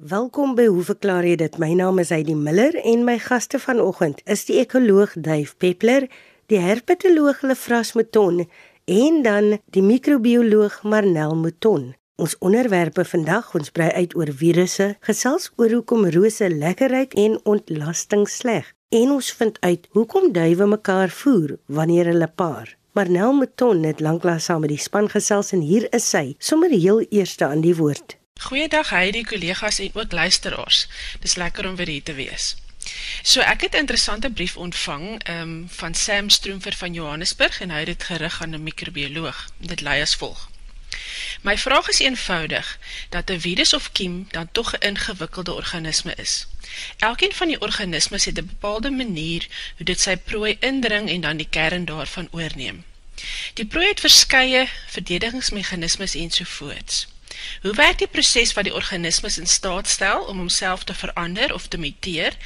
Welkom by Hoe verklaar jy dit? My naam is Heidi Miller en my gaste vanoggend is die ekoloog Duif Peppler, die herpetoloog Lefras Mouton en dan die microbioloog Marnel Mouton. Ons onderwerpe vandag ons brei uit oor virusse, gesels oor hoekom rose lekker ruik en ontlasting sleg. En ons vind uit hoekom duwe mekaar voer wanneer hulle paar. Marnel Mouton het lanklaas saam met die span gesels en hier is sy, sommer heel eerste aan die woord. Goeiedag Heidi, collega's en ook luisteraars. Dis lekker om weer hier te wees. So ek het interessante brief ontvang um, van Sam Stroomfer van Johannesburg en hy het dit gerig aan 'n microbioloog. Dit lui as volg. My vraag is eenvoudig, dat 'n virus of kiem dan tog 'n ingewikkelde organisme is. Elkeen van die organismes het 'n bepaalde manier hoe dit sy prooi indring en dan die kern daarvan oorneem. Die prooi het verskeie verdedigingsmeganismes ensovoorts. Hoe werk die proces wat die organismes in staat stel om homself te verander of te muteer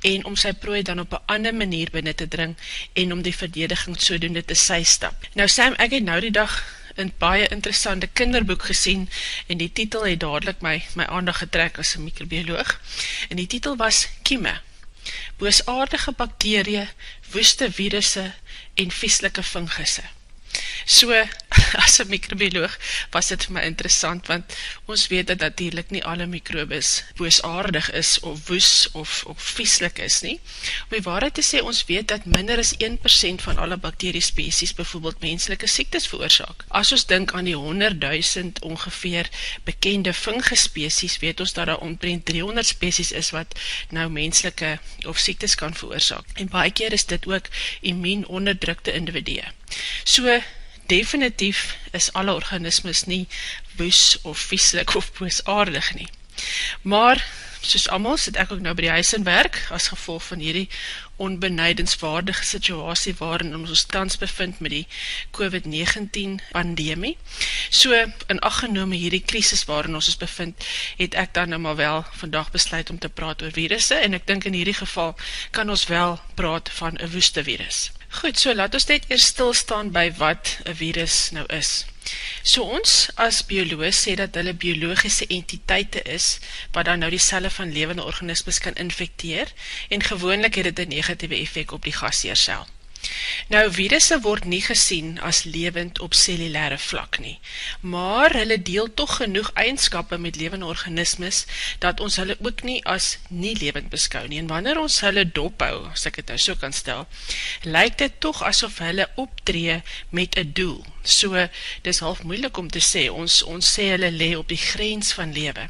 en om sy prooi dan op een ander manier binnen te dring en om die verdediging sodoende te sy stap? Nou Sam, ek het nou die dag een baie interessante kinderboek gesien en die titel het dadelijk my, my aandag getrek as een microbioloog en die titel was Kieme, boosaardige bakterie, woeste virusse en vieslike fungusse. So, as een microbioloog was dit vir my interessant, want ons weet dat natuurlijk nie alle microbes boosaardig is, of woes, of, of vieslik is nie. Om die waarheid te sê, ons weet dat minder as 1% van alle bakteriespecies bijvoorbeeld menselike siektes veroorzaak. As ons denk aan die 100.000 ongeveer bekende fungespecies, weet ons dat daar omtrent 300 species is wat nou menselike of siektes kan veroorzaak. En baie keer is dit ook immuun onderdrukte individue. So, definitief is alle organismes nie woes of vieslik of boosaardig nie. Maar, soos allemaal, sit ek ook nou by die huis in werk, as gevolg van hierdie onbeneidenswaardige situasie waarin ons tans bevind met die COVID-19 pandemie. So, in aggenome hierdie krisis waarin ons ons bevind, het ek dan nou maar wel vandag besluit om te praat oor virusse, en ek dink in hierdie geval kan ons wel praat van een woeste virus. Goed, so laat ons net eers stilstaan by wat een virus nou is. So ons as bioloog sê dat hulle biologische entiteite is, wat dan nou die celle van levende organismes kan infecteer, en gewoonlik het het een negatieve effect op die gasheersel. Nou, virusse word nie gesien as levend op cellulaire vlak nie, maar hulle deel toch genoeg eigenskappe met levende organismes, dat ons hulle ook nie as nie levend beskou nie. En wanneer ons hulle dophou, as ek het nou so kan stel, lyk dit toch asof hulle optree met een doel. So, dis half moeilik om te sê, ons, ons sê hulle le op die grens van lewe.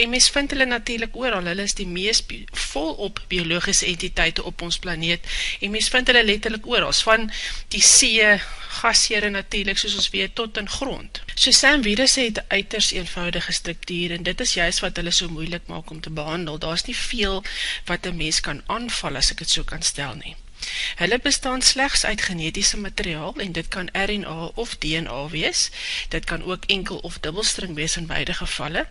En mens vind hulle natuurlijk ooral, hulle is die meest volop biologische entiteite op ons planeet, en mens vind hulle letterlijk ooral, van die see, gasheere natuurlijk, soos ons weet, tot in grond. So Sam virus het uiters eenvoudige structuur, en dit is juist wat hulle so moeilik maak om te behandel. Daar is nie veel wat een mens kan aanval, as ek het so kan stel nie. Hulle bestaan slechts uit genetische materiaal en dit kan RNA of DNA wees, dit kan ook enkel of dubbelstring wees in beide gevalle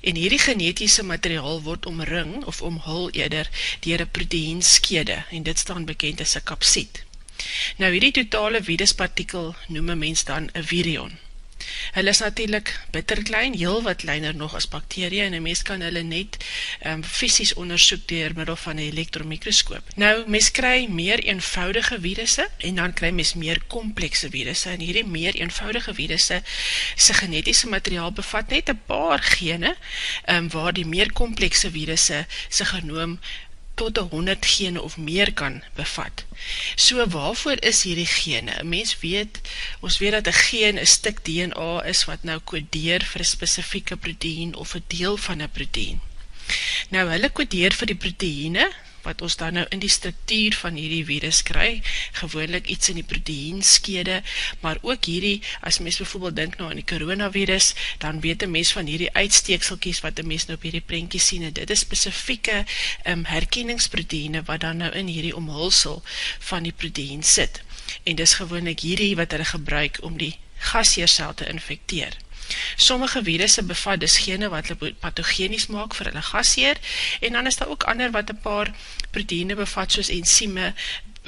en hierdie genetische materiaal word omring of omhul eerder dier een proteinskede en dit staan bekend as een kapsiet. Nou hierdie totale viruspartikel noem een mens dan een virion. Hulle is natuurlijk bitter klein, heel wat kleiner nog as bakterie en een mens kan hulle net um, fysisk onderzoek door middel van een elektromikroskoop. Nou, mens kry meer eenvoudige virusse en dan kry mens meer komplekse virusse en hierdie meer eenvoudige virusse sy genetische materiaal bevat net een paar gene um, waar die meer komplekse virusse sy genoom tot 100 gene of meer kan bevat. So waarvoor is hierdie gene? Een mens weet, ons weet dat een gen een stuk DNA is wat nou kodeer vir een specifieke proteïen of een deel van een proteïen. Nou hulle kodeer vir die proteïene, wat ons dan nou in die structuur van hierdie virus kry, gewoonlik iets in die proteinskede, maar ook hierdie, as mens bijvoorbeeld denk nou aan die coronavirus, dan weet een mens van hierdie uitsteekselkies wat een mens nou op hierdie prentjie sien, en dit is specifieke um, herkenningsproteine wat dan nou in hierdie omhulsel van die protein sit. En dis gewoonlik hierdie wat hulle gebruik om die gasheersel te infecteer. Sommige virusse bevat dus gene wat hulle pathogenies maak vir hulle gasheer, en dan is daar ook ander wat een paar proteïne bevat, soos enzyme,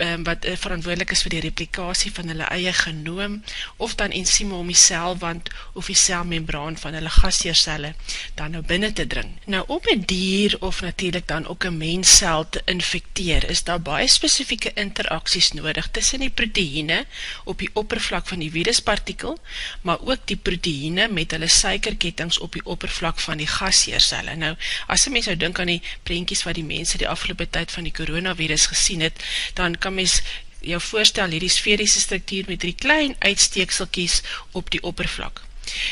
um, wat uh, verantwoordelik is vir die replikasie van hulle eie genoom, of dan ensieme om die celwand of die celmembraan van hulle gasheercelle dan nou binnen te dring. Nou op een dier of natuurlijk dan ook een menscel te infecteer, is daar baie specifieke interacties nodig tussen die proteïne op die oppervlak van die viruspartikel, maar ook die proteïne met hulle suikerkettings op die oppervlak van die gasheercelle. Nou, as een mens nou dink aan die prentjies wat die mense die afgelopen tyd van die coronavirus gesien het, dan kan mens jou voorstel hierdie sferiese structuur met die klein uitsteekselkies op die oppervlak.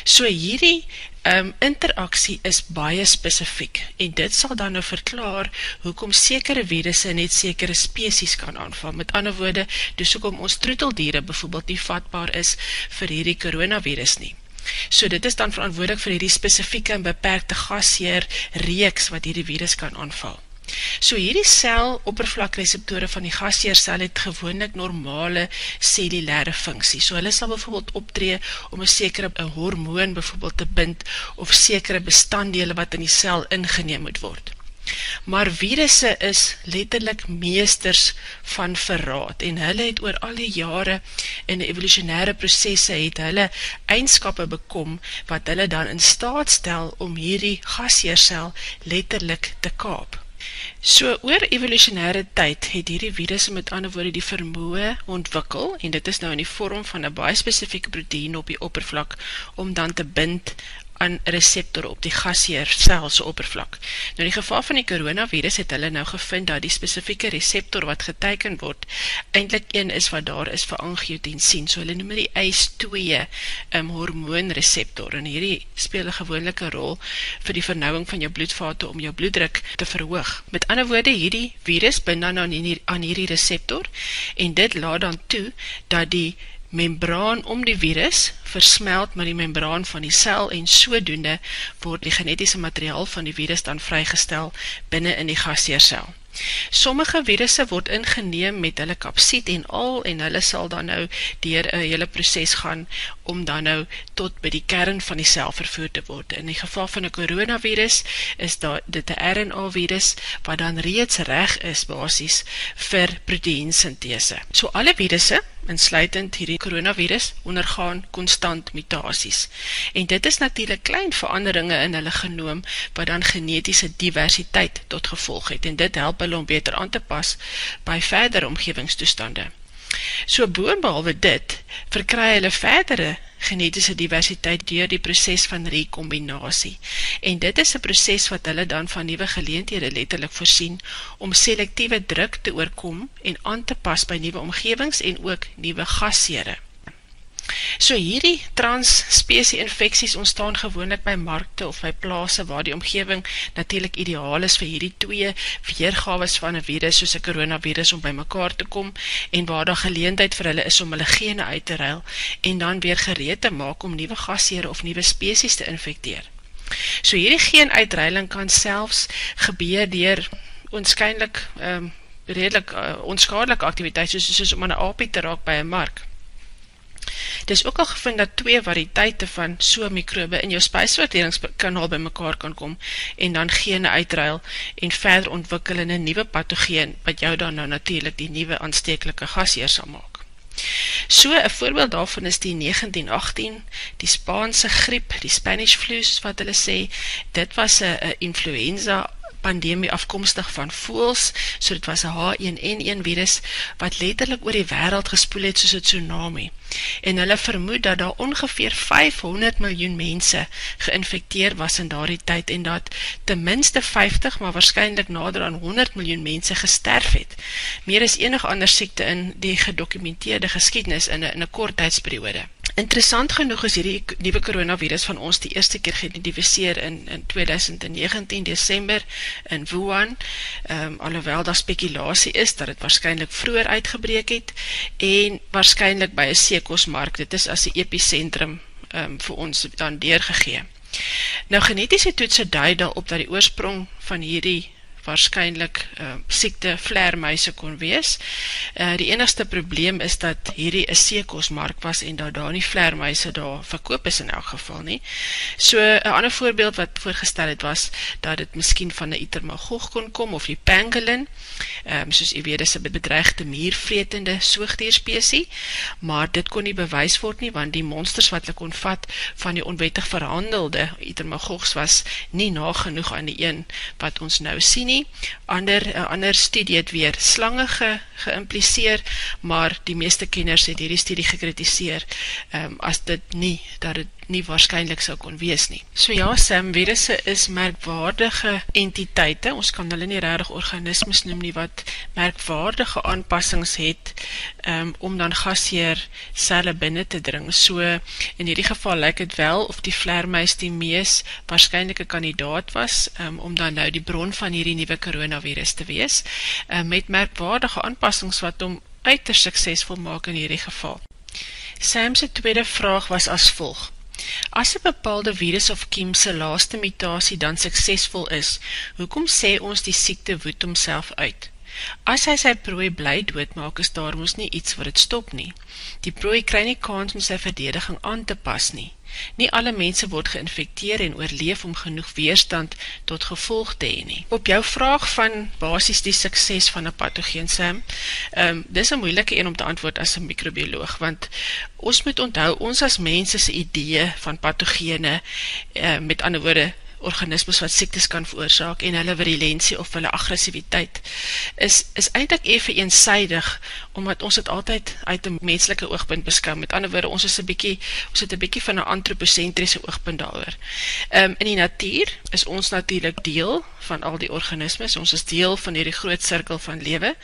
So hierdie um, interaksie is baie specifiek en dit sal dan nou verklaar hoekom sekere virusse net sekere species kan aanval. Met ander woorde, dus hoekom ons troeteldiere bijvoorbeeld nie vatbaar is vir hierdie coronavirus nie. So dit is dan verantwoordelik vir hierdie specifieke en beperkte gasheer reeks wat hierdie virus kan aanval. So hierdie cel oppervlakreseptore van die gasheersel het gewoonlik normale cellulaire funksie. So hulle sal bijvoorbeeld optree om een sekere een hormoon bijvoorbeeld te bind of sekere bestanddele wat in die cel ingeneem moet word. Maar virusse is letterlik meesters van verraad en hulle het oor al die jare in die evolutionaire processe het hulle eindskappe bekom wat hulle dan in staat stel om hierdie gasheersel letterlik te kaap. So, oor evolutionaire tyd het hierdie virus met ander woorde die vermoe ontwikkel, en dit is nou in die vorm van een baie specifieke proteïne op die oppervlak, om dan te bind aan receptor op die gasheerselse oppervlak. Nou die geval van die coronavirus het hulle nou gevind dat die specifieke receptor wat geteiken word, eindelijk een is wat daar is vir angiotensien, so hulle noem die ACE2 um, hormoonreceptor, en hierdie speel een gewoonlijke rol vir die vernauwing van jou bloedvate om jou bloeddruk te verhoog. Met ander woorde, hierdie virus bind dan aan hierdie, aan hierdie receptor, en dit laat dan toe dat die membraan om die virus versmelt met die membraan van die cel en sodoende word die genetiese materiaal van die virus dan vrygestel binnen in die gasheercel. Sommige virusse word ingeneem met hulle kapsiet en al en hulle sal dan nou dier een hele proces gaan om dan nou tot by die kern van die cel vervoer te word. In die geval van een coronavirus is dit een RNA-virus wat dan reeds reg is basis vir proteïnsynthese. So alle virusse insluitend hierdie coronavirus, ondergaan constant mutaties. En dit is natuurlijk klein veranderinge in hulle genoom, wat dan genetische diversiteit tot gevolg het, en dit help hulle om beter aan te pas by verdere omgevingstoestande. So boonbehalwe dit, verkry hulle verdere genetische diversiteit door die proces van rekombinatie. En dit is een proces wat hulle dan van nieuwe geleendhede letterlijk voorsien om selectieve druk te oorkom en aan te pas by nieuwe omgevings en ook nieuwe gasseere. So hierdie transspecie infecties ontstaan gewoonlik by markte of by plaase waar die omgeving natuurlijk ideaal is vir hierdie twee weergaves van een virus soos een coronavirus om by mekaar te kom en waar daar geleendheid vir hulle is om hulle gene uit te ruil en dan weer gereed te maak om nieuwe gasheer of nieuwe species te infecteer. So hierdie geen uitruiling kan selfs gebeur dier onskynlik um, ehm, redelijk uh, onskadelike activiteit soos, soos om aan een apie te raak by een mark. Het is ook al gevind dat twee variëteite van soe mikrobe in jou spijsverteringskanaal by mekaar kan kom en dan gene uitruil en verder ontwikkel in een nieuwe pathogeen wat jou dan nou natuurlijk die nieuwe aanstekelike gasheer sal maak. So, een voorbeeld daarvan is die 1918, die Spaanse griep, die Spanish flu, wat hulle sê, dit was een influenza pandemie afkomstig van voels, so dit was een H1N1 virus, wat letterlik oor die wereld gespoel het soos een tsunami. En hulle vermoed dat daar ongeveer 500 miljoen mense geïnfecteer was in daardie tyd, en dat ten minste 50, maar waarschijnlijk nader aan 100 miljoen mense gesterf het. Meer is enig ander siekte in die gedokumenteerde geskiednis in een kort tijdsperiode. Interessant genoeg is hierdie nieuwe coronavirus van ons die eerste keer geïdentificeer in, in 2019 december in Wuhan, um, alhoewel daar spekulatie is dat het waarschijnlijk vroeger uitgebreek het en waarschijnlijk by een seekosmark, dit is as die epicentrum um, vir ons dan deurgegee. Nou genetische toetse duid op dat die oorsprong van hierdie waarskynlik uh, siekte vleermuise kon wees. Uh, die enigste probleem is dat hierdie 'n seekosmark was en dat daar nie vleermuise daar verkoop is in elk geval nie. So 'n ander voorbeeld wat voorgestel het was dat dit miskien van 'n itermagog kon kom of die pangolin. Um, soos u weet dis 'n bedreigde muurvretende soogdierspesie, maar dit kon nie bewys word nie want die monsters wat hulle kon vat van die onwettig verhandelde itermagogs was nie nagenoeg aan die een wat ons nou sien nie. Ander 'n ander studie het weer slange ge, geïmpliseer, maar die meeste kenners het hierdie studie gekritiseer um, as dit nie dat dit nie waarskynlik sou kon wees nie. So ja, Sam, virusse is merkwaardige entiteite. Ons kan hulle nie regtig organismes noem nie wat merkwaardige aanpassings het um, om dan gasheer selle binne te dring. So in hierdie geval lyk dit wel of die vleermuis die mees waarskynlike kandidaat was um, om dan nou die bron van hierdie nuwe koronavirus te wees, um, met merkwaardige aanpassings wat hom uiters suksesvol maak in hierdie geval. Sam se tweede vraag was as volg: As 'n bepaalde virus of kiem se laaste mutasie dan suksesvol is, hoekom sê ons die siekte woed homself uit? As hy sy prooi bly doodmaak, is daar mos nie iets wat dit stop nie. Die prooi kry nie kans om sy verdediging aan te pas nie. Nie alle mense word geïnfekteer en oorleef om genoeg weerstand tot gevolg te hê nie. Op jou vraag van basies die sukses van 'n patogeen Sam, ehm um, dis 'n moeilike een om te antwoord as 'n microbioloog want ons moet onthou ons as mense se idee van patogene, uh, met ander woorde organismes wat siektes kan veroorsaak en hulle virulensie of hulle aggressiviteit is is eintlik effe eensydig omdat ons dit altyd uit 'n menslike oogpunt beskou. Met ander woorde, ons is 'n bietjie ons het 'n bietjie van 'n antroposentriese oogpunt daaroor. Ehm um, in die natuur is ons natuurlik deel van al die organismes. Ons is deel van hierdie groot sirkel van lewe.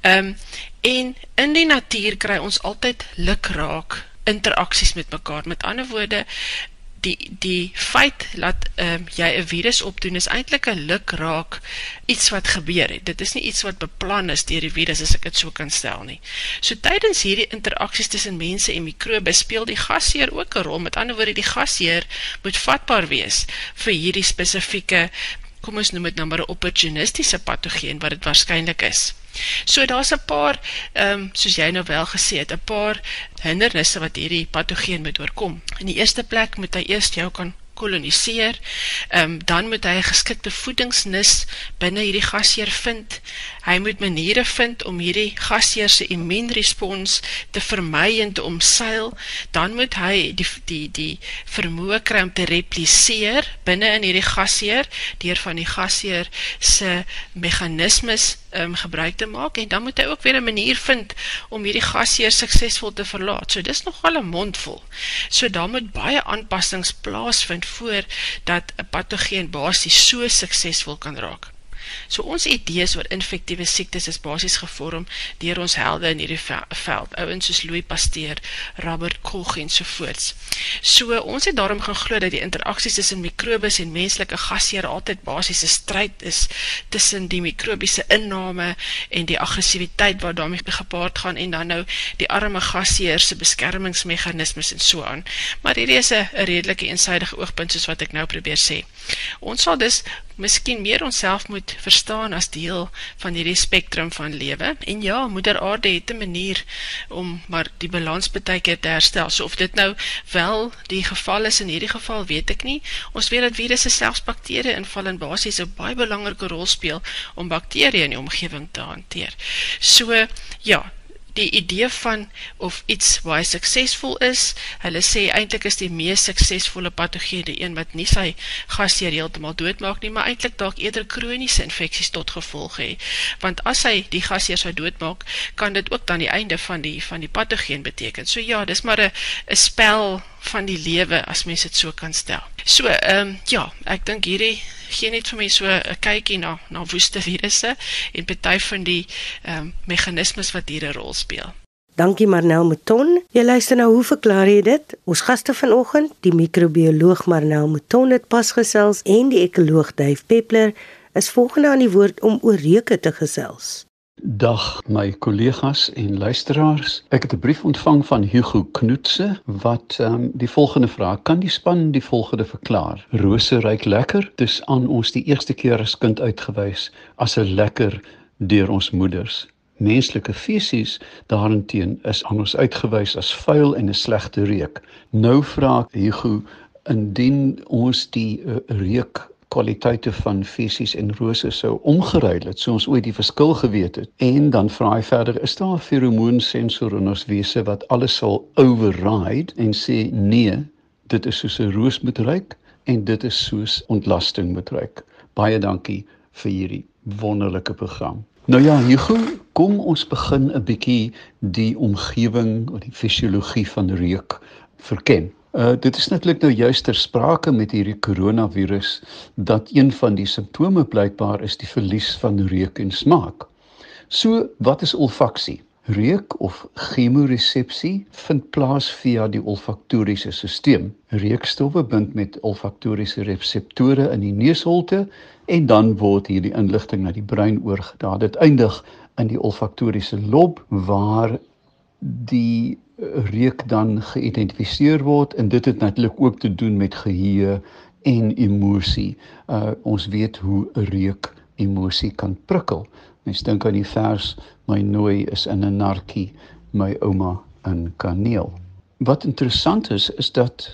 Ehm um, en in die natuur kry ons altyd lukraak interaksies met mekaar. Met ander woorde, die die feit dat um, jy 'n virus opdoen is eintlik 'n luk raak iets wat gebeur het. Dit is nie iets wat beplan is deur die virus as ek dit so kan stel nie. So tydens hierdie interaksies tussen mense en mikrobe speel die gasheer ook 'n rol. Met ander woorde, die gasheer moet vatbaar wees vir hierdie spesifieke kom ons noem dit nou maar 'n opportunistiese patogeen wat dit waarskynlik is. So daar's 'n paar ehm um, soos jy nou wel gesê het, 'n paar hindernisse wat hierdie patogeen moet oorkom. In die eerste plek moet hy eers jou kan koloniseer. Um, dan moet hy geskikte voedingsnis binne hierdie gasheer vind. Hy moet maniere vind om hierdie gasheer se immuunrespons te vermy en te omseil. Dan moet hy die die die vermoë kry om te repliseer binne in hierdie gasheer deur van die gasheer se meganismes um, gebruik te maak en dan moet hy ook weer 'n manier vind om hierdie gasheer suksesvol te verlaat. So dis nogal 'n mondvol. So daar moet baie aanpassings plaasvind voor dat 'n patogeen basies so suksesvol kan raak. So ons idees oor infektiewe siektes is basies gevorm deur ons helde in hierdie veld, ouens soos Louis Pasteur, Robert Koch en so voorts. So ons het daarom gaan glo dat die interaksies tussen mikrobes en menslike gasheer altyd basies 'n stryd is tussen die mikrobiese inname en die aggressiwiteit wat daarmee gepaard gaan en dan nou die arme gasheer se beskermingsmeganismes en so aan. Maar hierdie is 'n redelike eensidedige oogpunt soos wat ek nou probeer sê. Ons sal dus miskien meer onsself moet verstaan as deel van hierdie spektrum van lewe. En ja, moeder aarde het 'n manier om maar die balans baie keer te herstel. So of dit nou wel die geval is in hierdie geval, weet ek nie. Ons weet dat virusse selfs bakterieë inval en basies 'n baie belangrike rol speel om bakterieë in die omgewing te hanteer. So ja, die idee van of iets baie suksesvol is, hulle sê eintlik is die mees suksesvolle patogene een wat nie sy gasheer heeltemal doodmaak nie, maar eintlik dalk eerder kroniese infeksies tot gevolg hê. Want as hy die gasheer sou doodmaak, kan dit ook dan die einde van die van die patogeen beteken. So ja, dis maar 'n 'n spel van die lewe as mens dit so kan stel. So, um, ja, ek dink hierdie gee net vir my so 'n kykie na na woeste virusse en party van die ehm um, meganismes wat hier 'n rol speel. Dankie Marnel Mouton. Jy luister nou, hoe verklaar jy dit? Ons gaste vanoggend, die microbioloog Marnel Mouton het pas gesels en die ekoloog Dave Peppler is volgende aan die woord om oor reuke te gesels. Dag my kollegas en luisteraars. Ek het 'n brief ontvang van Hugo Knoetse wat ehm um, die volgende vraag: Kan die span die volgende verklaar? Rose ruik lekker. Dis aan ons die eerste keer as kind uitgewys as 'n lekker deur ons moeders. Menslike fisies daarenteen is aan ons uitgewys as vuil en 'n slegte reuk. Nou vra Hugo indien ons die uh, reuk kwaliteite van fisies en rose sou omgeruil het, so ons ooit die verskil geweet het. En dan vra hy verder, is daar 'n feromoonsensor in ons wese wat alles sal override en sê nee, dit is soos 'n roos moet ruik en dit is soos ontlasting moet ruik. Baie dankie vir hierdie wonderlike program. Nou ja, Hugo, kom ons begin 'n bietjie die omgewing of die fisiologie van reuk verken. Uh dit is netlik nou juist ter sprake met hierdie koronavirus dat een van die simptome blykbaar is die verlies van reuk en smaak. So, wat is olfaksie? Reuk of chemoresepsie vind plaas via die olfaktoriese stelsel. Reukstowwe bind met olfaktoriese reseptore in die neusholte en dan word hierdie inligting na die brein oorgedra. Dit eindig in die olfaktoriese lob waar die reuk dan geïdentifiseer word en dit het natuurlik ook te doen met geheue en emosie. Uh ons weet hoe 'n reuk emosie kan prikkel. Mens dink aan die vers my nooi is in 'n narkie, my ouma in kaneel. Wat interessant is is dat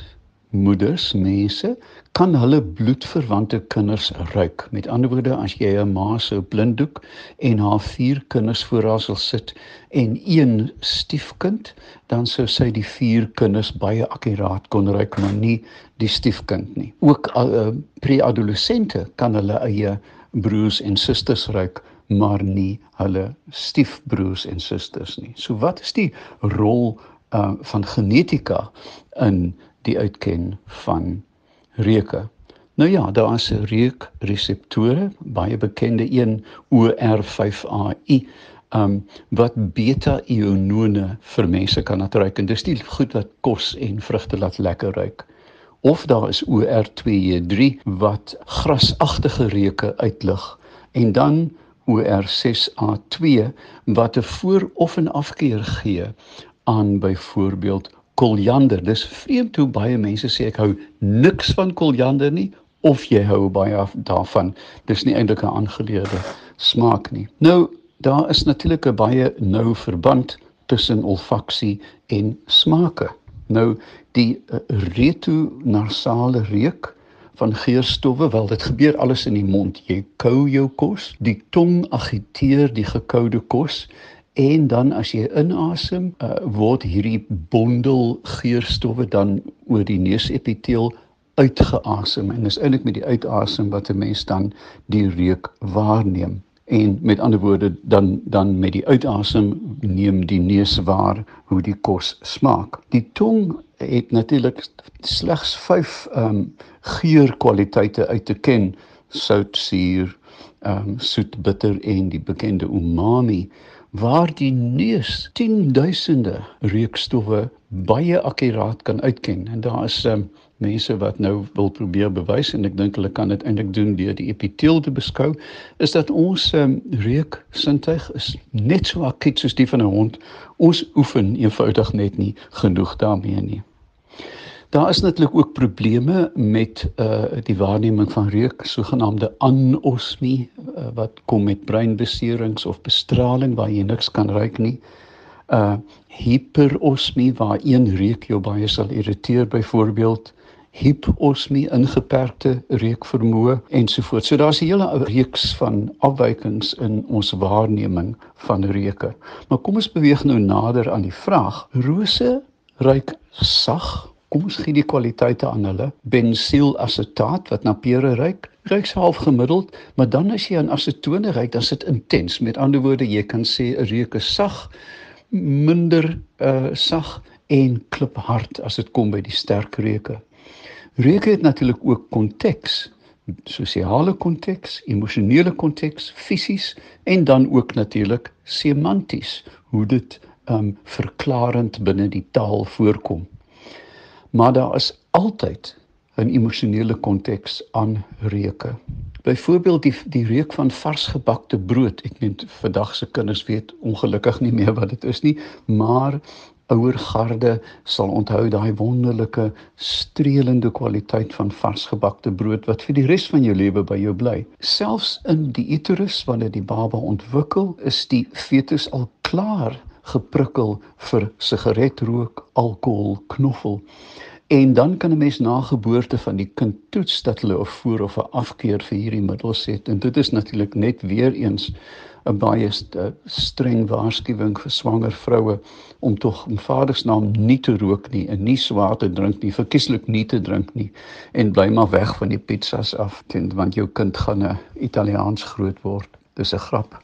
moeders, mense kan hulle bloedverwante kinders ruik. Met ander woorde, as jy 'n ma so blinddoek en haar vier kinders voor haar sal sit en een stiefkind, dan sou sy die vier kinders baie akkuraat kon ruik, maar nie die stiefkind nie. Ook uh, pre-adolessente kan hulle eie broers en susters ruik maar nie hulle stiefbroers en susters nie. So wat is die rol uh, van genetika in die uitken van reuke. Nou ja, daar is reukreseptore, baie bekende een OR5AI, um wat beta-ionone vir mense kan laat ruik en dis die goed wat kos en vrugte laat lekker ruik. Of daar is OR2J3 wat grasagtige reuke uitlig en dan OR6A2 wat 'n voor- of 'n afkeer gee aan byvoorbeeld koljander. Dis vreemd hoe baie mense sê ek hou niks van koljander nie of jy hou baie daarvan. Dis nie eintlik 'n aangeleerde smaak nie. Nou, daar is natuurlik 'n baie nou verband tussen olfaksie en smake. Nou die uh, retonasale reuk van geurstowwe, wel dit gebeur alles in die mond. Jy kou jou kos, die tong agiteer die gekoude kos En dan as jy inasem, uh, word hierdie bondel geurstowwe dan oor die neusepiteel uitgeasem en dis eintlik met die uitasem wat 'n mens dan die reuk waarneem. En met ander woorde dan dan met die uitasem neem die neus waar hoe die kos smaak. Die tong het natuurlik slegs 5 ehm um, geurkwaliteite uit te ken: sout, suur, ehm um, soet, bitter en die bekende umami waar die neus tienduisende reukstowwe baie akkuraat kan uitken. En daar is um, mense wat nou wil probeer bewys en ek dink hulle kan dit eintlik doen deur die epiteel te beskou is dat ons um, reuk sintuig is net so akkiet soos die van 'n hond. Ons oefen eenvoudig net nie genoeg daarmee nie Daar is natuurlik ook probleme met uh die waarneming van reuk, sogenaamde anosmie uh, wat kom met breinbeserings of bestraling waar jy niks kan ruik nie. Uh hiperosmie waar een reuk jou baie sal irriteer byvoorbeeld hiposmie ingeperkte reukvermoë ensovoorts. So daar's 'n hele reeks van afwykings in ons waarneming van reuke. Maar kom ons beweeg nou nader aan die vraag. Rose ruik sag kom ons gee die kwaliteite aan hulle. Bensilasetaat wat na pere ruik, ruik half gemiddeld, maar dan as jy aan asetone ruik, dan sit intens. Met ander woorde, jy kan sê 'n reuk is sag, minder uh sag en kliphard as dit kom by die sterk reuke. Reuke het natuurlik ook konteks, sosiale konteks, emosionele konteks, fisies en dan ook natuurlik semanties, hoe dit um verklarend binne die taal voorkom maar daar is altyd 'n emosionele konteks aan reuke. Byvoorbeeld die die reuk van vars gebakte brood. Ek meen vandag se kinders weet ongelukkig nie meer wat dit is nie, maar ouer garde sal onthou daai wonderlike streelende kwaliteit van varsgebakte brood wat vir die res van jou lewe by jou bly. Selfs in die uterus wanneer die baba ontwikkel, is die fetus al klaar geprikkel vir sigaretrook, alkohol, knoffel. En dan kan 'n mens na geboorte van die kind toets dat hulle 'n voor of 'n afkeer vir hierdie middels het en dit is natuurlik net weer eens 'n baie st streng waarskuwing vir swanger vroue om tog in Vader se naam nie te rook nie en nie swaar te drink nie, verkieslik nie te drink nie en bly maar weg van die pizzas af, want jou kind gaan 'n Italiaans groot word. Dis 'n grap.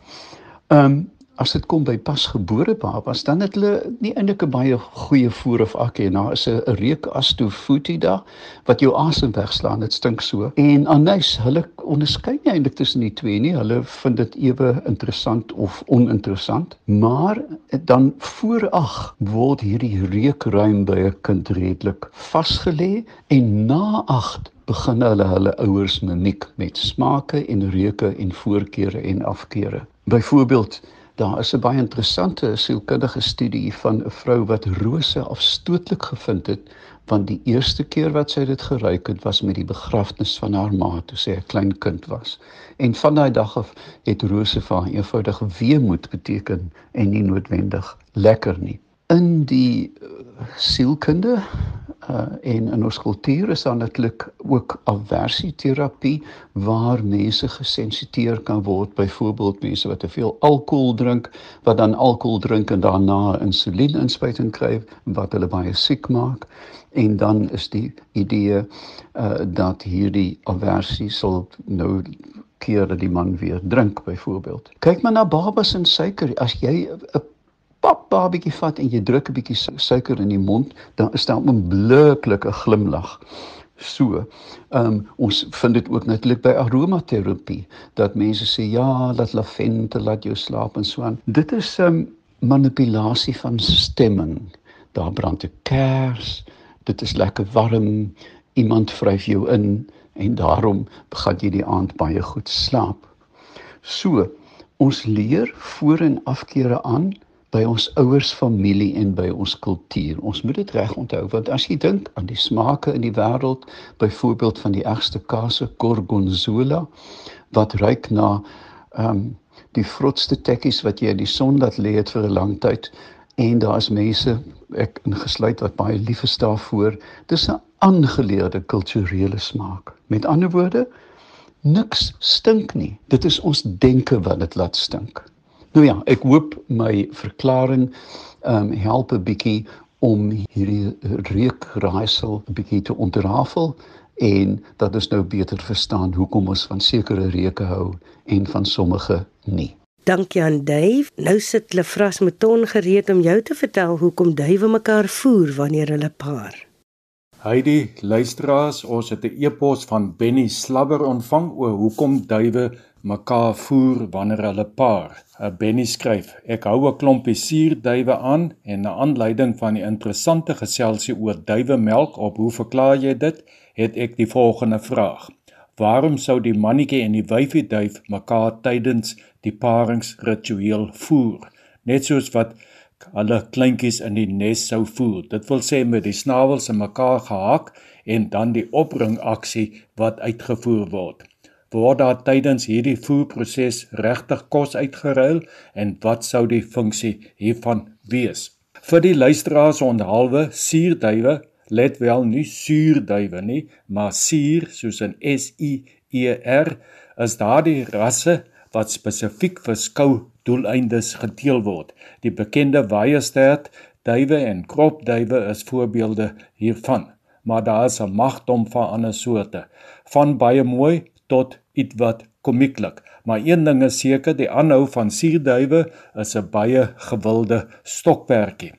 Ehm um, as dit kom by pasgebore babas, dan het hulle nie eintlik 'n baie goeie voer of akkie. Nou is 'n reuk astofutida wat jou asem wegslaan. Dit stink so. En anys, hulle onderskei nie eintlik tussen die twee nie. Hulle vind dit ewe interessant of oninteressant. Maar dan voorag word hierdie reukruim by 'n kind redelik vasgelê en na 8 begin hulle hulle ouers mimiek met smake en reuke en voorkeure en afkeure. Byvoorbeeld Daar is 'n baie interessante sielkundige studie van 'n vrou wat rose afstootlik gevind het want die eerste keer wat sy dit geruik het was met die begrafnis van haar ma toe sy 'n klein kind was. En van daai dag af het rose vir haar eenvoudig weemoed beteken en nie noodwendig lekker nie. In die uh, sielkunde uh en in ons kultuur is daar natuurlik ook aversieterapie waar mense gesensiteer kan word. Byvoorbeeld mense wat te veel alkohol drink wat dan alkohol drink en daarna insulieninspuiting kry wat hulle baie siek maak. En dan is die idee uh dat hierdie aversie sal nou keer dat die man weer drink byvoorbeeld. Kyk maar na babas en suiker. As jy 'n pap babietjie vat en jy druk 'n bietjie suiker in die mond, dan is daar 'n blikkelike glimlag. So, ehm um, ons vind dit ook natuurlik by aromaterapie dat mense sê ja, laat lavendel laat jou slaap en so aan. Dit is 'n um, ehm, manipulasie van stemming. Daar brand 'n kers, dit is lekker warm, iemand vryf jou in en daarom gaan jy die aand baie goed slaap. So, ons leer voor en afkeere aan by ons ouers familie en by ons kultuur. Ons moet dit reg onthou want as jy dink aan die smake in die wêreld, byvoorbeeld van die ergste kase gorgonzola wat ruik na ehm um, die vrotste tekkies wat jy in die son laat lê het vir 'n lang tyd en daar is mense ek ingesluit wat baie lief is daarvoor. Dis 'n aangeleerde kulturele smaak. Met ander woorde, niks stink nie. Dit is ons denke wat dit laat stink. Nou ja, ek hoop my verklaring ehm um, help 'n bietjie om hierdie reukraaisel 'n bietjie te ontrafel en dat ons nou beter verstaan hoekom ons van sekere reuke hou en van sommige nie. Dankie aan Dave. Nou sit Lefras met ton gereed om jou te vertel hoekom duwe mekaar voer wanneer hulle paar. Heidi, luisteraars, ons het 'n e-pos van Benny Slabber ontvang oor hoekom duwe mekaar voer wanneer hulle paar. 'n Benny skryf: Ek hou 'n klompie suurduwe aan en na aanleiding van die interessante geselsie oor duwemelk op hoe verklaar jy dit? Het ek die volgende vraag: Waarom sou die mannetjie en die wyfie duif mekaar tydens die paringsritueel voer? Net soos wat hulle kleintjies in die nes sou voer. Dit wil sê met die snavels in mekaar gehak en dan die opbringaksie wat uitgevoer word word daar tydens hierdie voerproses regtig kos uitgeruil en wat sou die funksie hiervan wees? Vir die luisteraars onthaalwe suurduwe, let wel nie suurduwe nie, maar suur soos in S U E R is daardie rasse wat spesifiek vir skou doeleindes geteel word. Die bekende Weyerstert duwe en kropduwe is voorbeelde hiervan, maar daar is 'n magdom van ander soorte, van baie mooi tot ietwat komieklik. Maar een ding is seker, die aanhou van suurduwe is 'n baie gewilde stokperdjie.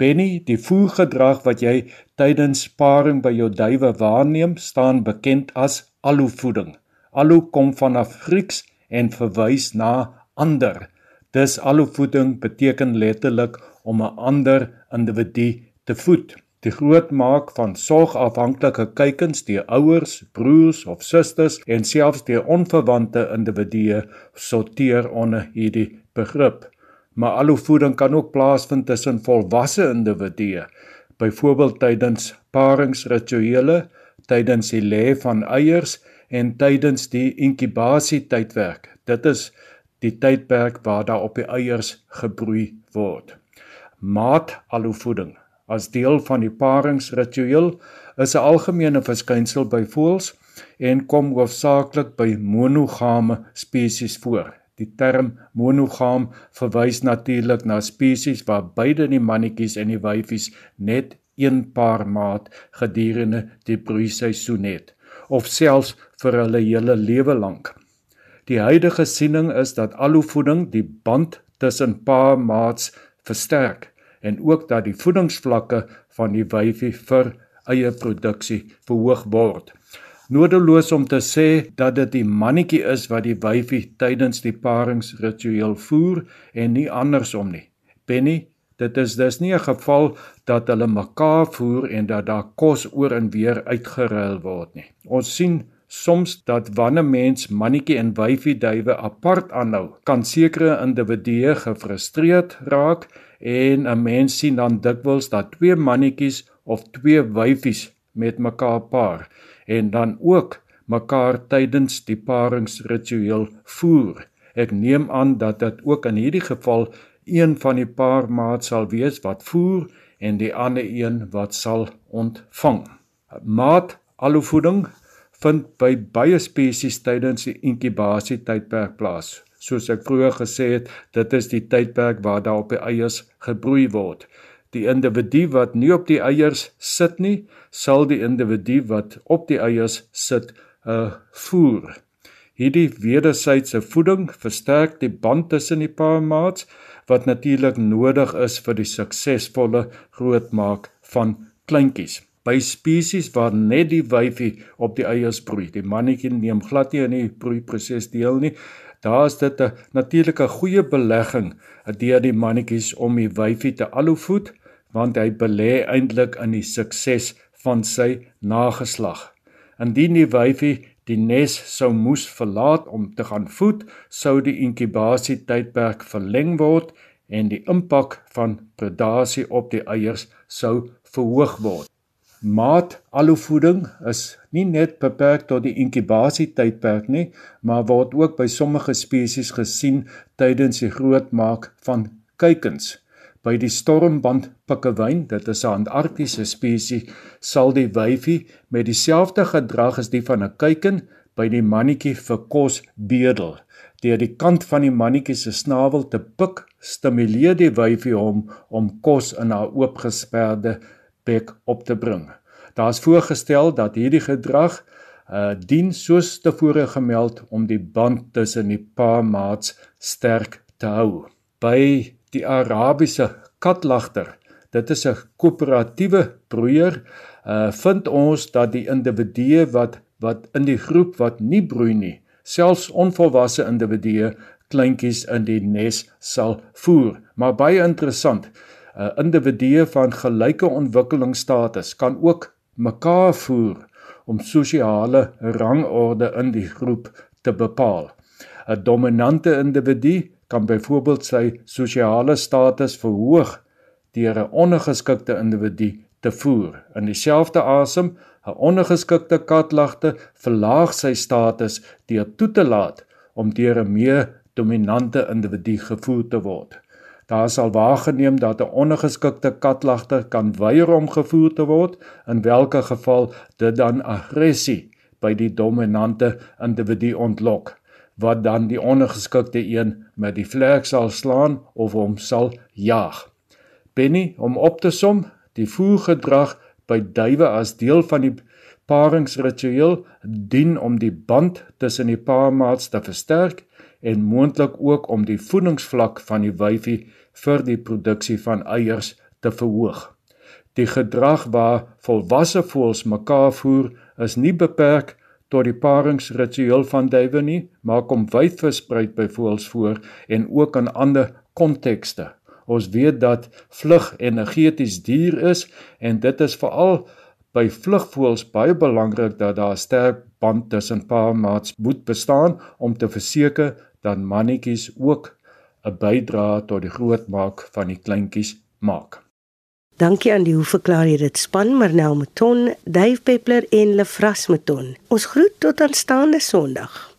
Benny, die voergedrag wat jy tydens paring by jou duwe waarneem, staan bekend as aluvoeding. Alu kom vanaf Grieks en verwys na ander. Dis aluvoeding beteken letterlik om 'n ander individu te voed. Die grootmaak van sorgafhanklike kuikens deur ouers, broers of susters en selfs deur onverwante individue sorteer onder hierdie begrip. Maar alhoewel kan ook plaasvind tussen volwasse individue, byvoorbeeld tydens paringsrituele, tydens die lê van eiers en tydens die inkubasietydwerk. Dit is die tydperk waar daar op die eiers gebroei word. Maat alhoewel as deel van die paringsritueel is 'n algemene verskynsel by voëls en kom hoofsaaklik by monogame spesies voor. Die term monogam verwys natuurlik na spesies waar beide die mannetjies en die wyfies net een paar maat gedurende die broeiseisoen het of selfs vir hulle hele lewe lank. Die huidige siening is dat alhoewel die band tussen paar maats versterk en ook dat die voedingsvlakke van die wyfie vir eie produksie verhoog word. Nodeloos om te sê dat dit die mannetjie is wat die wyfie tydens die paringsritueel voer en nie andersom nie. Benny, dit is dus nie 'n geval dat hulle mekaar voer en dat daar kos oor en weer uitgeruil word nie. Ons sien soms dat wanneer mens mannetjie en wyfie duwe apart aanhou, kan sekere individue gefrustreerd raak en 'n mens sien dan dikwels dat twee mannetjies of twee wyfies met mekaar paar en dan ook mekaar tydens die paringsritueel voer. Ek neem aan dat dit ook in hierdie geval een van die paar maat sal wees wat voer en die ander een wat sal ontvang. Maat alhoewel vind by baie spesies tydens die inkubasie tydperk plaas soos ek vroeër gesê het, dit is die tydperk waar daar op die eiers gebroei word. Die individu wat nie op die eiers sit nie, sal die individu wat op die eiers sit, uh voer. Hierdie wederwysige voeding versterk die band tussen die paar maats wat natuurlik nodig is vir die suksesvolle grootmaak van kleintjies. By spesies waar net die wyfie op die eiers broei, die mannetjie neem glad nie in die broeiproses deel nie, daar is dit 'n natuurlike goeie belegging deur die mannetjies om die wyfie te alhovoed want hy belê eintlik in die sukses van sy nageslag. Indien die wyfie die nes sou moes verlaat om te gaan voed, sou die inkubasie tydperk verleng word en die impak van predasie op die eiers sou verhoog word. Maat aloevoeding is nie net beperk tot die inkubasietydperk nie, maar word ook by sommige spesies gesien tydens die grootmaak van kuikens. By die stormband pikkewyn, dit is 'n Antarktiese spesies, sal die wyfie met dieselfde gedrag as die van 'n kuiken by die mannetjie vir kos bedel. Deur die kant van die mannetjie se snavel te pik, stimuleer die wyfie hom om kos in haar oopgesperde bek op te bring. Daar is voorgestel dat hierdie gedrag uh dien soos tevore gemeld om die band tussen die paar maats sterk te hou. By die Arabiese katlagter, dit is 'n koöperatiewe broeier, uh vind ons dat die individue wat wat in die groep wat nie broei nie, selfs onvolwasse individue kleintjies in die nes sal voer. Maar baie interessant, 'n uh, individu van gelyke ontwikkelingsstatus kan ook mekaar voer om sosiale rangorde in die groep te bepaal. 'n Dominante individu kan byvoorbeeld sy sosiale status verhoog deur 'n ondergeskikte individu te voer. In dieselfde asem, 'n ondergeskikte katlagte verlaag sy status deur toe te laat om deur 'n meer dominante individu gevoer te word. Daar sal waargeneem dat 'n ondergeskikte katlagter kan weier om gevoer te word, in watter geval dit dan aggressie by die dominante individu ontlok, wat dan die ondergeskikte een met die vlerk sal slaan of hom sal jaag. Benny, om op te som, die voergedrag by duwe as deel van die paringsritueel dien om die band tussen die paarmaats te versterk en moontlik ook om die voedingsvlak van die wyfie vir die produksie van eiers te verhoog. Die gedrag waar volwasse voëls mekaar voer is nie beperk tot die paringsritueel van duwe nie, maar kom wyd versprei by voëls voor en ook in ander kontekste. Ons weet dat vlug energeties duur is en dit is veral by vlugvoëls baie belangrik dat daar 'n sterk band tussen paarmaats moet bestaan om te verseker dat mannetjies ook 'n bydrae tot die grootmaak van die kleintjies maak. Dankie aan die hoe verklaar jy dit span Marnel Meton, Dave Peppler en Lefras Meton. Ons groet tot aanstaande Sondag.